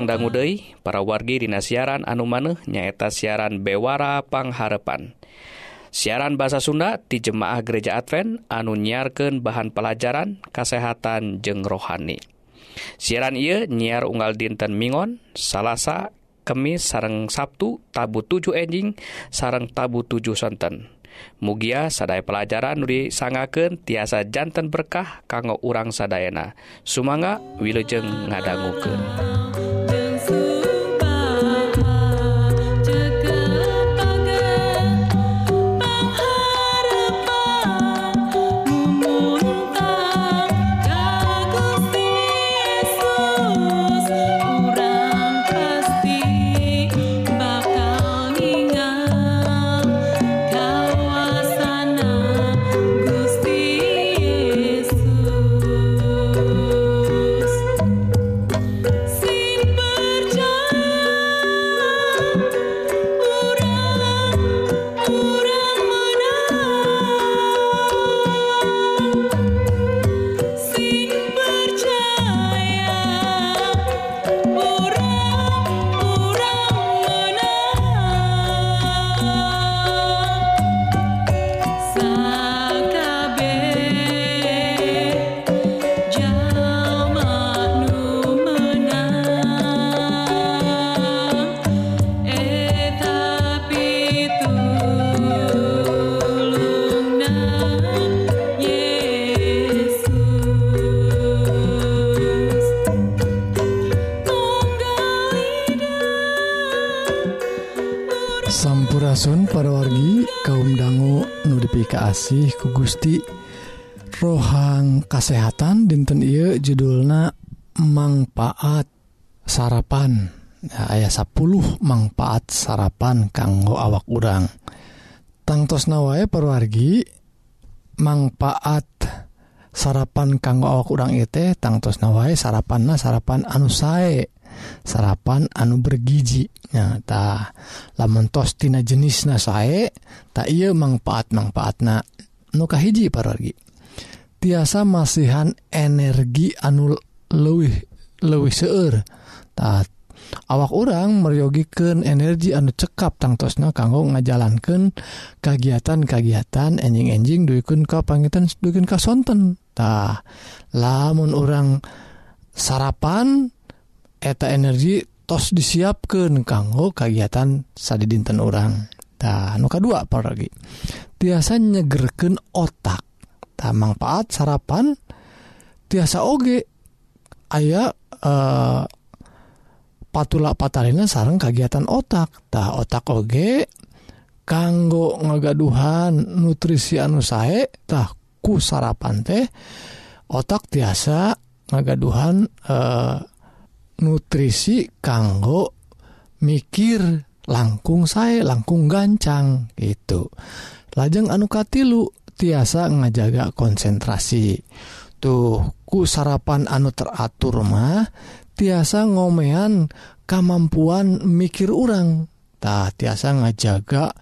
pangdangguudei para wargi Dina siaran anu maneh nyaeta siaran Bewara Pangharepan. Siaran bahasa Sunda di Jemaah Gereja Advent anu nyiarkan bahan pelajaran kesehatan jeng rohani. Siaran ia nyiar unggal dinten Mingon, Salasa, Kemis sareng Sabtu, tabu 7 enjing, sareng tabu 7 sonten. Mugia sadaya pelajaran nuri sangaken tiasa jantan berkah kanggo urang sadayana. Sumangga wilujeng ngadangukeun. kasih ku Gusti. Rohang kasehatan dinten I judulna manfaat sarapan. Nah, ayah 10 manfaat sarapan kanggo awak urang. Tangtos nawae perwargi manfaat sarapan kanggo awak urang ite tangtos nawae sarapan nah sarapan anu sae sarapan anu bergiji. Nyata lamun tostina jenis na sae tak iya manfaat manfaat na nukahiji paragi tiasa masihan energi anu luwih luwih seueur. Tak awak orang meryogikan energi anu cekap tangtosna kanggo ngajalankan kagiatan-kagiatan enjing-enjing duikun ka pangitan duikun ka sonten. Tah. Lamun orang sarapan eta energi tos disiapkan kanggo kagiatan sadi dinten orang tah nuka dua apalagi tiasa nyegerken otak. Tak manfaat sarapan tiasa oge. Aya eh, patula patalina sarang kegiatan otak. Tak otak oge kanggo ngagaduhan nutrisi anu sae tah ku sarapan teh otak tiasa ngagaduhan eh, nutrisi kanggo mikir langkung saya langkung gancang itu lajeng anukatilu tiasa ngajaga konsentrasi. Tuh ku sarapan anu teratur mah tiasa ngomean kemampuan mikir orangtah tiasa ngajaga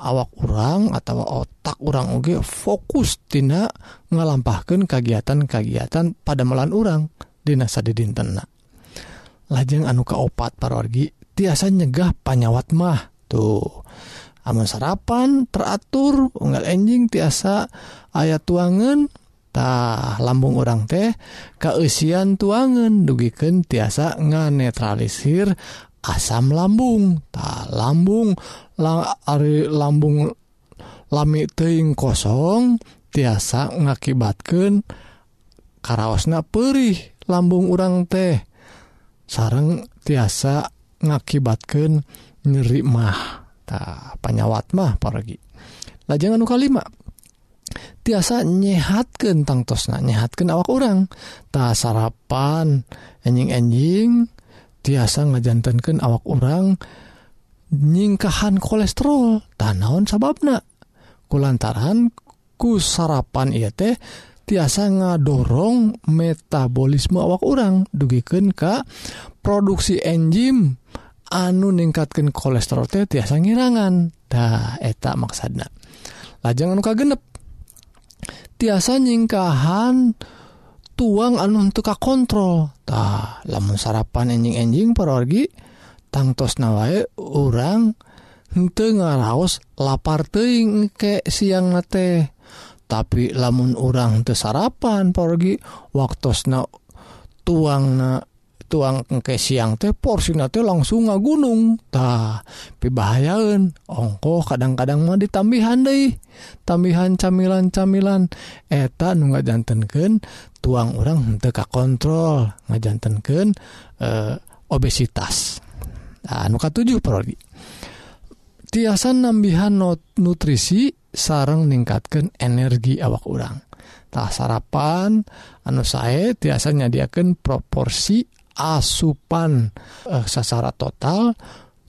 awak orang atau otak orang oge fokustina ngalampahkan kegiatan-kagiatan pada melan orang dinasa di tenak lajeng anuka opat parorgi tiasa nyegah panyawat mah. Tuh amun sarapan teratur unggal enjing tiasa ayat tuangentah lambung orang teh keusian tuangan dugiken tiasa nganetralisir asam lambung. Tak lambung la ari lambung lami teing kosong tiasa ngakibatkan karaosna perih lambung urang teh. Sareng tiasa ngakibatkan nyeri mah. tah panyawat mah pergi lajangan nuka lima. Tiasa nyehatkan tangtosna nyehatkan awak orang tak sarapan enjing-enjing tiasa ngajantankan awak orang nyingkahan kolesterol. Tanaon sababna? Kulantaran ku sarapan iya teh tiasa ngadorong metabolisme awak orang dugiken ka produksi enzim anu ningkatkan kolesterol teh tiasa ngirangan. Dah eta maksana lajeng anu kagenep. Tiasa nyingkahan tuang anu untuk kontrol tah lamun sarapan enjing-enjing perorgi tangtos nawae orang henteu ngaraos lapar teuing ke siang teh. Tapi lamun orang teu sarapan pergi waktosna tuang na tuang engke siang teh porsina teh langsung nga gunungtah pibahayaun ongko kadang-kadang mau ditambihan deh tambihan camilan-camilan. Eta nu ngajantenken tuang orang teka kontrol. Ngajantenken eh, obesitas. Nah, nuka 7 parodi. Tiasan nambihan not nutrisi sarang meningkatkan energi awak orang tak sarapan anu saya tiasanya diaken proporsi asupan eh, sasaran total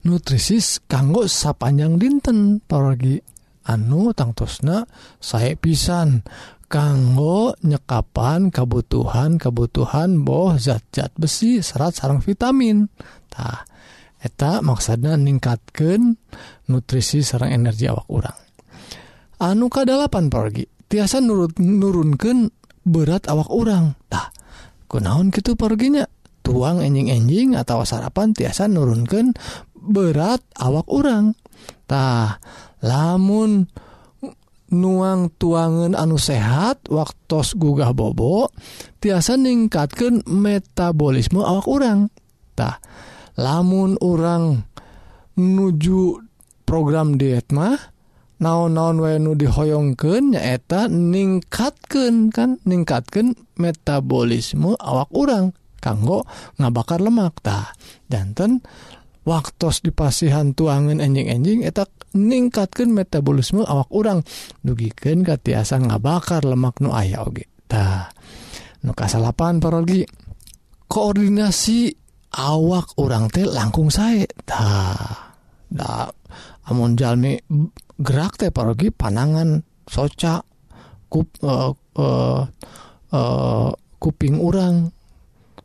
nutrisis kanggo sapanjang dinten. Paragi anu tangtosna saya pisan. Kanggo nyekapan kebutuhan kebutuhan boh zat-zat besi serat sarang vitamin. Tah eta maksudnya ningkatkan nutrisi sarang energi awak orang anu kadalapan pergi tiasa nurut nurunkan berat awak orang tah kunaon gitu perginya tuang enjing-enjing atau sarapan tiasa nurunkan berat awak orangtah lamun nuang tuangan anu sehat waktu gugah bobo tiasa ningkatkan metabolisme awak orangtah lamun orang nuju program diet mah naon-naon wenu dihoyongkeun nyaeta ningkatkeun kan ningkatkan metabolisme awak orang kanggo ngabakar lemak ta. Danten waktu dipasihan tuangan enjing-enjing etak ningkatkan metabolisme awak orang dugiken katiasa ngabakar lemak nu aya oge nuka nu kasalapan parogi koordinasi awak orang teh langkung saya ta. Da amun jalmi gerak teh parogi panangan soca kup uh, uh, uh, kuping orang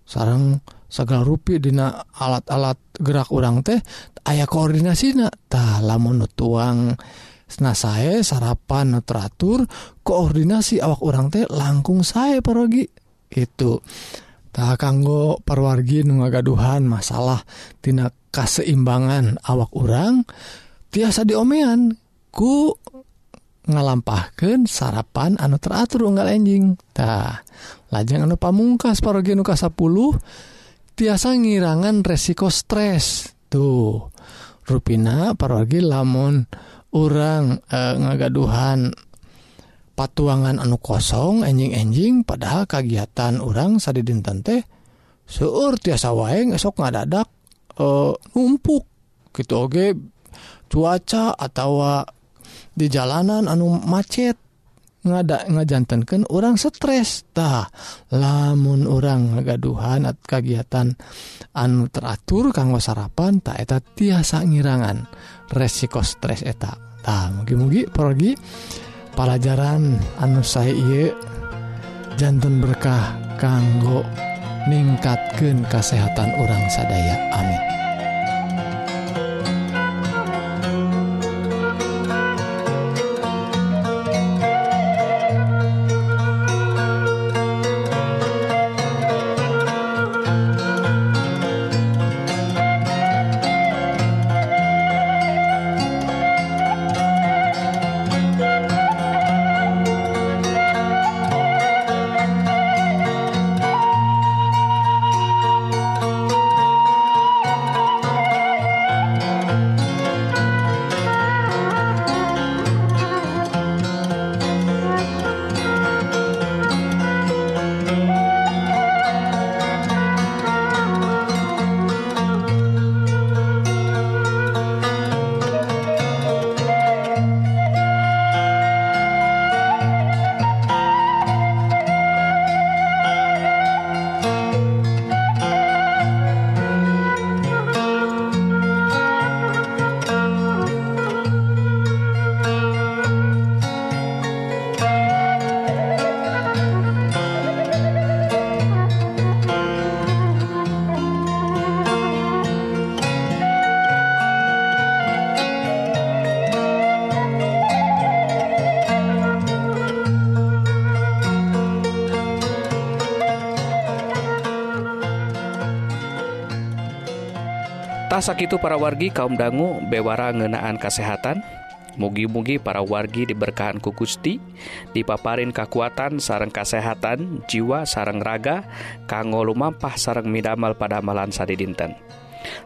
sarang segala rupi dina alat-alat gerak urang teh ayaah koordinasinatah lamun tuang saya sarapan teratur koordinasi awak orang teh langkung saya perogi itu. Tak kanggo perwargi nungagaduhan masalah tina keseimbangan awak orang tiasa diomean ku ngalampahkan sarapan anu teratur unggal enjingtah lajeng anu pamungkas parogen ka 10 tiasa ngirangan resiko stres. Tuh ruina parogi lamun orang e, ngagaduhan patuangan anu kosong enjing-enjing padahal kegiatan orang sadi dinten teh seuur tiasa waeng esok ngadadak e, numpuk. Gitu oge cuaca atau di jalanan anu macet ngada ngajantankan orang strestah lamun orang ngagaduhan at kegiatan anu teratur kanggo sarapan tak eta tiasa ngirangan resiko stres eta. Tah mugi-mugi pergi pelajaran anu saya iye jantan berkah kanggo ningkatkan kesehatan orang sadaya. Amin. Sakit itu para wargi kaum dangu bewara ngenaan kesehatan. Mugi-mugi para wargi diberkahan ku Gusti dipaparin kekuatan sareng kesehatan jiwa sareng raga kanggo lumampah sareng midamal pada malan sadi dinten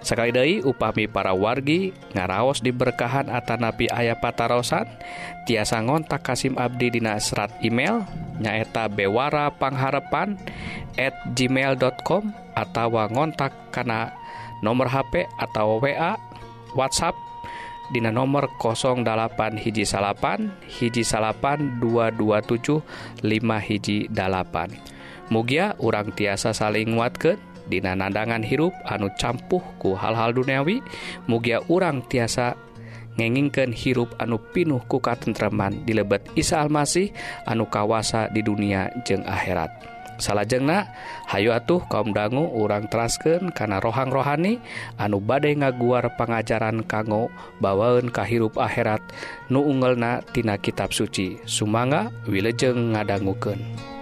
sekali Dei upami para wargi ngaraos diberkahan Atanapi ayah patarosan tiasa ngontak Kasim Abdi Dina serat email nyaeta bewara pangharepan at gmail.com atau ngontak karena nomor HP atau WA WhatsApp Dina nomor 08 hiji salapan hiji salapan 227 5 hiji dalapan Mugia urang tiasa saling nguatkan Dina nandangan hirup anu campuhku hal-hal duniawi Mugia urang tiasa ngengingken hirup anu pinuh kuka tentreman dilebet Isa Almasih anu kawasa di dunia jeung akhirat. salahjengna Hayu atuh kaum dangu urang trasken karena rohang rohani anu badai ngaguar pengajaran kanggo bawaun kahirup akhirat nu unggelnatina kitab suci Sumanga wilejeng ngadangguken.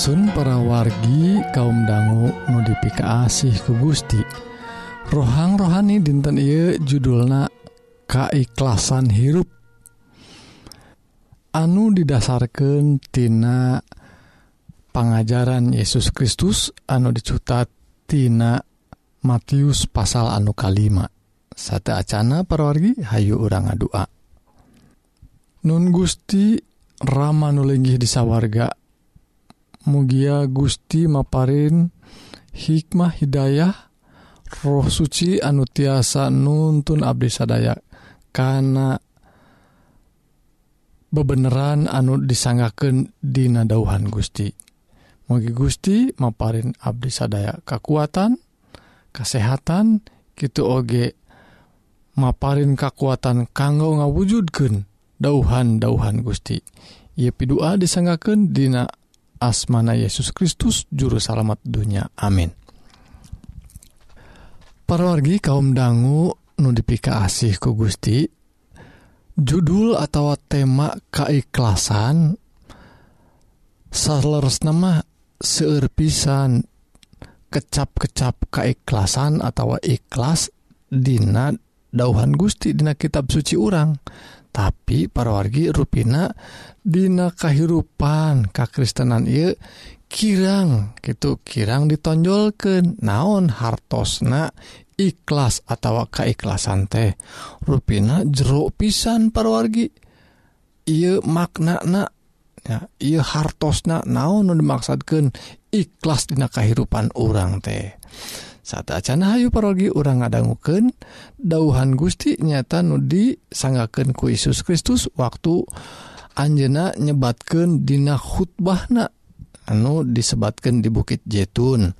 Asun para wargi kaum dangu nudifikasih ku Gusti. Rohang rohani dinten I judulna kaiklasan hirup. Anu didasarkantina pengajaran Yesus Kristus anu dicutatina Matius pasal anu kalima. Sate Acana perwargi Hayu urang ngadua. Nun Gusti Rama nulinggih disawarga mugia Gusti maparin hikmah Hidayah roh suci anu tiasa nuntun Abdi sadaya. Karena bebeneran anu disanggaken dinadauhan Gusti. Mugi Gusti maparin Abdi sadaya. Kekuatan kesehatan gitu oge maparin kekuatan kanggo ngawujudkan dauhan-dauhan Gusti. Ia pidua disanggaken Dina asmana Yesus Kristus juru salamet dunia. Amin. Parwargi kaum dangu nudipika asih ku Gusti judul atau tema kaikhlasan Sarlers nama seerpisan kecap-kecap kaikhlasan atau ikhlas Dina dauhan Gusti Dina kitab suci urang. tapi parawargi ruina Dina kehidupan Kakristenan I kirang gitu kirang ditonjol ke naon hartosna ikhlas atau kaikhlasan teh. Ruina jeruk pisan parwargi ia makna na ya, ia hartosna naon dimaksudkan ikhlas Dina kehidupan orang teh. saat Acana Hayu parogi orang ngadangguken dauhan Gusti nyata Nudi sanggaken ku Yesus Kristus waktu Anjena nyebatkan Dina khutbahna anu disebatkan di Bukit Jetun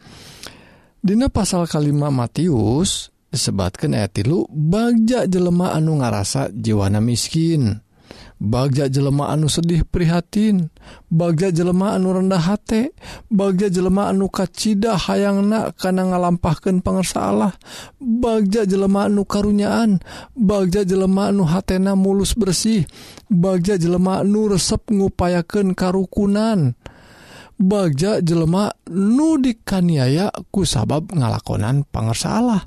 Dina pasal kalima Matius disebatkan ayat tilu Bagja jelema anu ngarasa jiwana miskin. Bagja jelema anu sedih prihatin. Bagja jelema anu rendah hate Bagja jelema anu kacita hayangna karena ngalampahkan pengersalah Bagja jelema anu karunyaan. Bagja jelema anu hatena mulus bersih. Bagja jelema anu resep ngupayakan karukunan. bagja jelema nudikaniaya ku sabab ngalakonan pangersalah.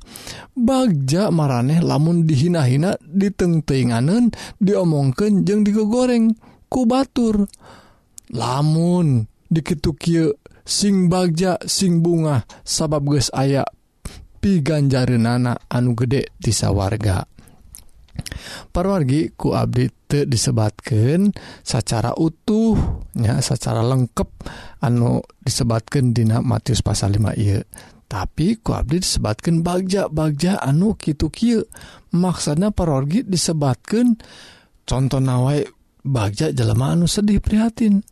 Bagja maraneh lamun dihina-hina ditengtenganen diomongken jeung digogoreng ku batur. Lamun dikitu kieu sing bagja sing bunga sabab geus aya piganjarenana anu gede tisa warga parwargi ku update. disebatkan secara utuhnya secara lengkap anu disebatkan Dina Matius pasal 5 ia tapi ku Abdi disebatkan bagja-bagja anu kitukil maksudnya parorgi disebatkan contoh nawai bagja jelema anu sedih prihatin.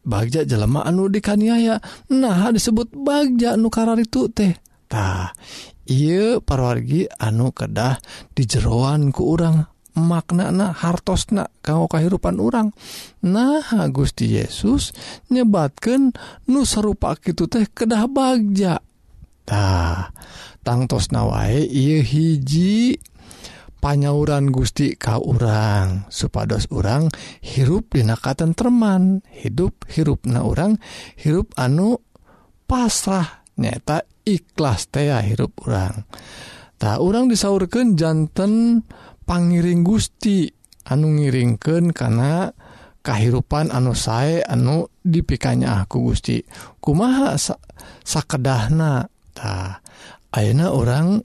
Bagja jelema anu dikaniaya nah disebut bagja anu karar itu tehtah ia perwargi anu kedah di jeroan ke urang. maknana hartosna kanggo kehidupan orang nah Gusti Yesus nyebatkan nu serupa gitu teh kedah bagjatah tangtos nawae ia hiji panyauran Gusti kau orang supados orang hirup dinakatan teman hidup hirup na orang hirup anu pasrah nyata ikhlas teh hirup orang tak orang disaurkan jantan Pangiring Gusti anu ngiringken karena kehidupan anu saya anu dipikanya aku Gusti. Kumaha sakeddahnatah Ayeuna orang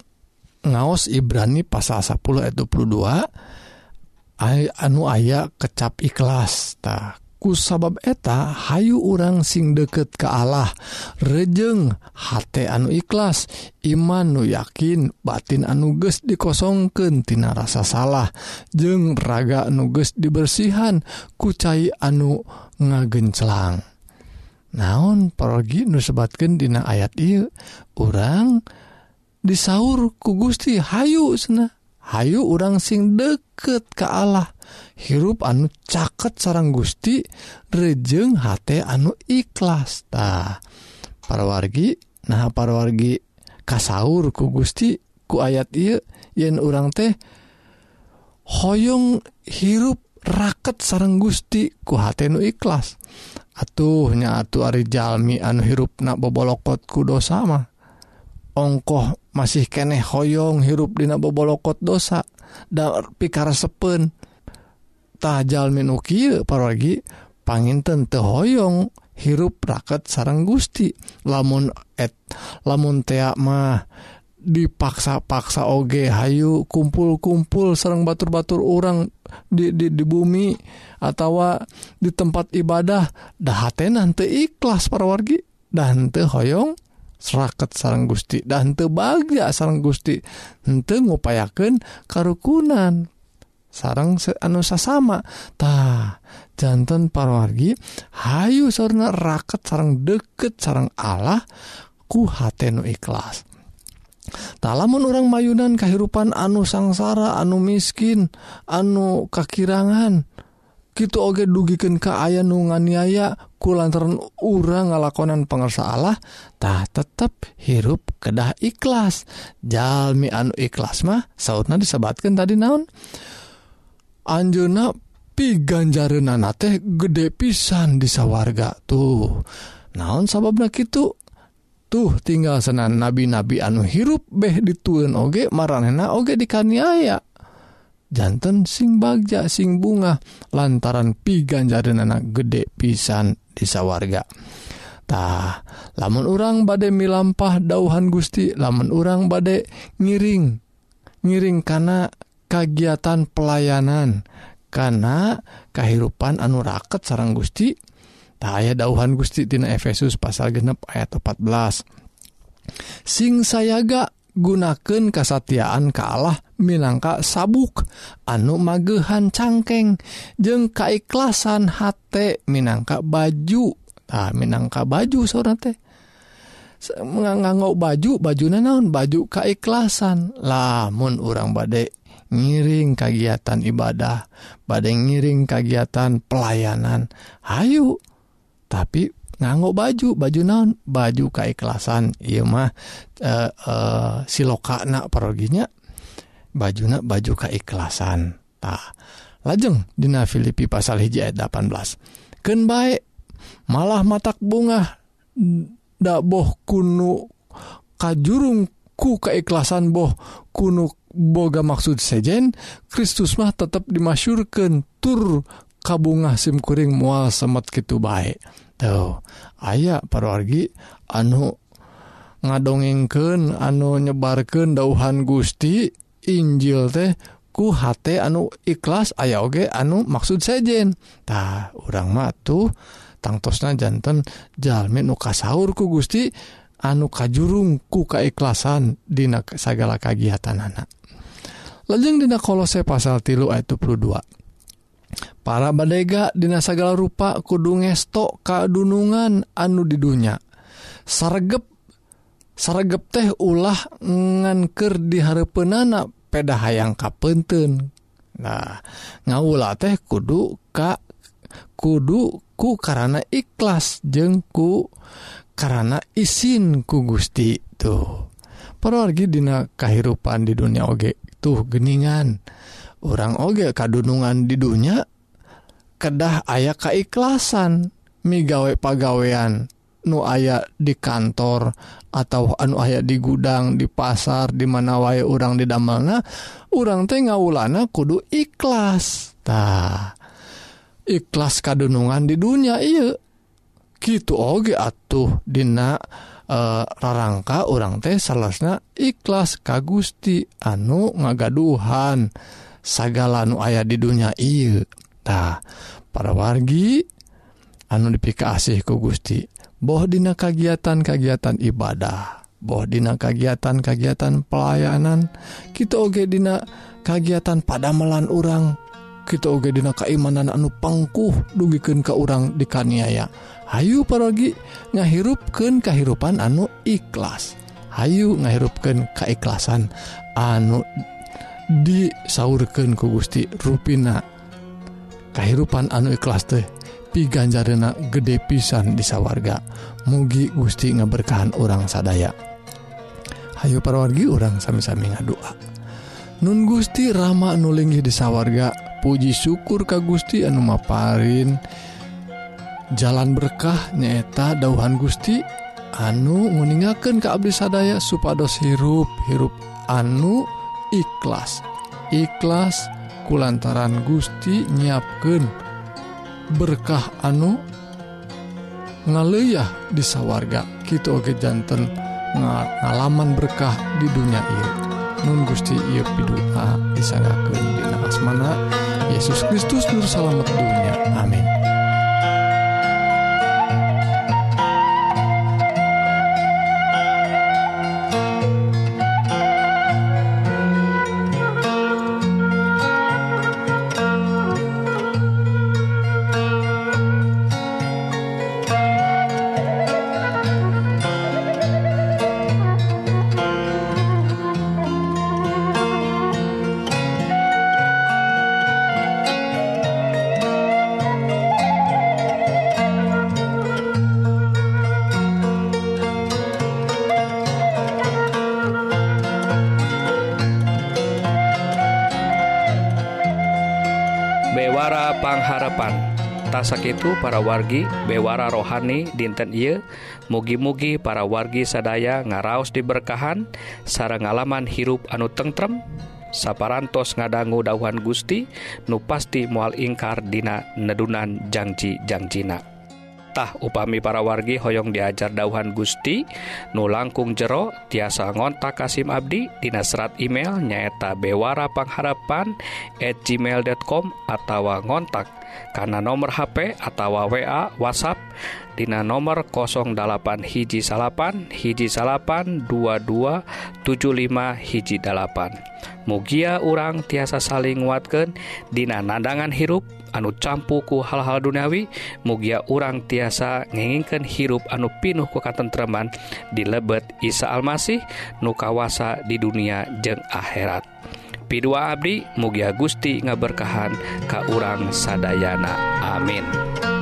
ngaos Ibrani pasal 10 ayat 22 anu aya kecap ikhlastah ku sabab eta hayu urang sing deket ke Allah. Rejeng hate anu ikhlas iman nu yakin batin anuges dikosongkentina rasa salah. Jeng raga nuges dibersihan kucai anu ngagencelang naon pergi nusebatkan dina ayat I orang disaur ku Gusti hayu sena Hayu urang sing deket ke Allah. hirup anu caket sarang Gusti rejeng H anu ikhlas ta. Para wargi nah parawargi kasaur ku Gusti ku ayat I yen urang teh hoyong hirup raket sarang Gusti ku hatnu ikhlas. Atuhnya atuh Ari Jalmi anu hirup na bobolokot ku dosa mah. Ongkoh masih keneh hoyong hirup dina bobolokot dosa da pikara sepen tajjal minuki paragi paninten tehoyong hirup raket sarang Gusti. Lamun et lamun teamah dipaksa-paksa oge Hayu kumpul-kumpul Serang batur-batur orang di, di, di bumi atau di tempat ibadah dahatenan te ikhlas para wargi. Dan te hoyong seraket sarang Gusti. Dan tebaga sarang Gusti. Ente ngupayaken karukunan. sarang anu sasamatah jantan parwargi Hayu surna raket sarang deket sarang Allah ku hatenu ikhlas. Talamun orang mayunan kehidupan anu sangsara anu miskin anu kakirangan gitu oge dugiken keaya nu nganiaya ku lantaran urang ngalakonan pengersa Allahtah tetap hirup kedah ikhlas. Jalmi anu ikhlas mah sautna disebatkan tadi naon? Anjuna pi ganjarenana teh gede pisan disawarga tuh. Naon sababna gitu tuh tinggal senan nabi-nabi anu hirup beh dituen oge marana oge dikaniaya jantan sing bagja sing bunga lantaran pi ganjarenana gede pisan disawarga tah lamun urang bade milampah dauhan Gusti lamun urang bade ngiring ngiring karena kagiatan pelayanan. Karena kehidupan anu raket sarang Gusti taya dauhan Gustitina Efesus pasal genep ayat 14 sing sayaga gunakan kesatiaan ke Allah minangka sabuk anu magehan cangkeng jeng kaikhlasan hate minangka baju. Nah, minangka baju sora teh. Menganggau baju baju naon? Baju kaikhlasan lamun orang badai ngiring kagiatan ibadah badai ngiring kagiatan pelayanan. Ayu tapi nganggo baju baju naon? Baju kaikhlasan I mah e, e, silokana paroginya bajuna baju kaikhlasan tak lajeng Dina Filipi pasal hiji ayat 18 Ken baik malah matak bunga daboh kuno kajurungku keikhlasan boh kuno boga maksud sejen Kristus mah tetap dimasyurkan tur kabunga simkuring mual semet gitu baik tuh ayaah parorgi anu ngadongengken anu nyebarkan dauhan Gusti Injil teh ku H anu ikhlas aya oge anu maksud sejentah orang matu tangtosna jantan Jalmin nuka sahurku Gusti anu kajurungku ku kaikhlasan Di segala kagiatan anak lejengdina Kolose pasal tilu ayat 22 para badega dinasagala rupa kudu ngestok kadunungan anu didunya sargep sargep teh ulah nganker diharepenana peda hayang kapenten nah ngaula teh kudu ka kudu ku karena ikhlas jengku karena izin ku Gusti tuh pergi dina kahirupan di dunia oge. tuh geningan. Orang oge kadunungan di dunia kedah ayah keikhlasan migawe pagawean nu aya di kantor atau anu aya di gudang di pasar di mana wae orang di damelna orang teh ngawulana kudu ikhlas. Tah ikhlas kadunungan di dunia iya gitu oge atuh dina Uh, rarangka orang teh salahnya ikhlas ka Gusti anu ngagaduhan segala nu aya di dunia iltah para wargi anu dipikasih ku Gusti bohdina kagiatan-kagiatan ibadah bohdina kagiatan-kagiatan pelayanan kita ogedina kagiatan padamelan orang kita ogedina keimanan anu pangkuh dugiken ke orang dikaniaya. Hayu parogi ngahirupkan kehidupan anu ikhlas. Hayu ngahirupkan keikhlasan anu disaurkan ku Gusti. Ruina kehidupan anu ikhlas teh piganjarna gede pisan di sawwarga mugi Gusti ngeberkahan orang sadaya. Hayu parwargi orang sami-sami ngadoa Nun Gusti Rama nulinggih di sawwarga puji syukur ka Gusti Anu Maparin dan jalan berkah nyaeta dauhan Gusti. Anu meningakan ke Abdi sadaya supados hirup hirup anu ikhlas. Ikhlas Kulantaran Gusti nyiapkan berkah anu ngaluyah di sawwarga gitu Ogejantan ngalaman berkah di dunia ini Nun Gusti Idoa disanggakan di nafas mana Yesus Kristus Nur Salamet dunia amin Tasak itu para wargi bewara rohani dinten I mugi-mugi para wargi sadaya ngaraos diberkahan sarang ngalaman hirup anu tengrem saparantos ngadanggu dahuhan Gusti nu pasti mual ingkar dina nedunan Jangji Jangcina janjina upami para wargi Hoong diajar dauhan Gusti nu langkung jero tiasa ngontak Kasim Abdi Di serat email nyaeta bewarapanggharapan@ gmail.com atau ngontak. Karena nomor HP atau wawa WhatsApp Dina nomor 08 hiji salapan hiji salapan 2275 hijjipan Mugia urang tiasa saling watken Dina nadangan hirup anu campuku hal-hal duniawi mugia urang tiasa ngenginkan hirup anu pinuh ku katentreman di lebet Isa Almasih nukawasa di dunia jeng akhirat P2 Abdi mugia Gusti ngaberkahan Ka urang Sadayana Amin.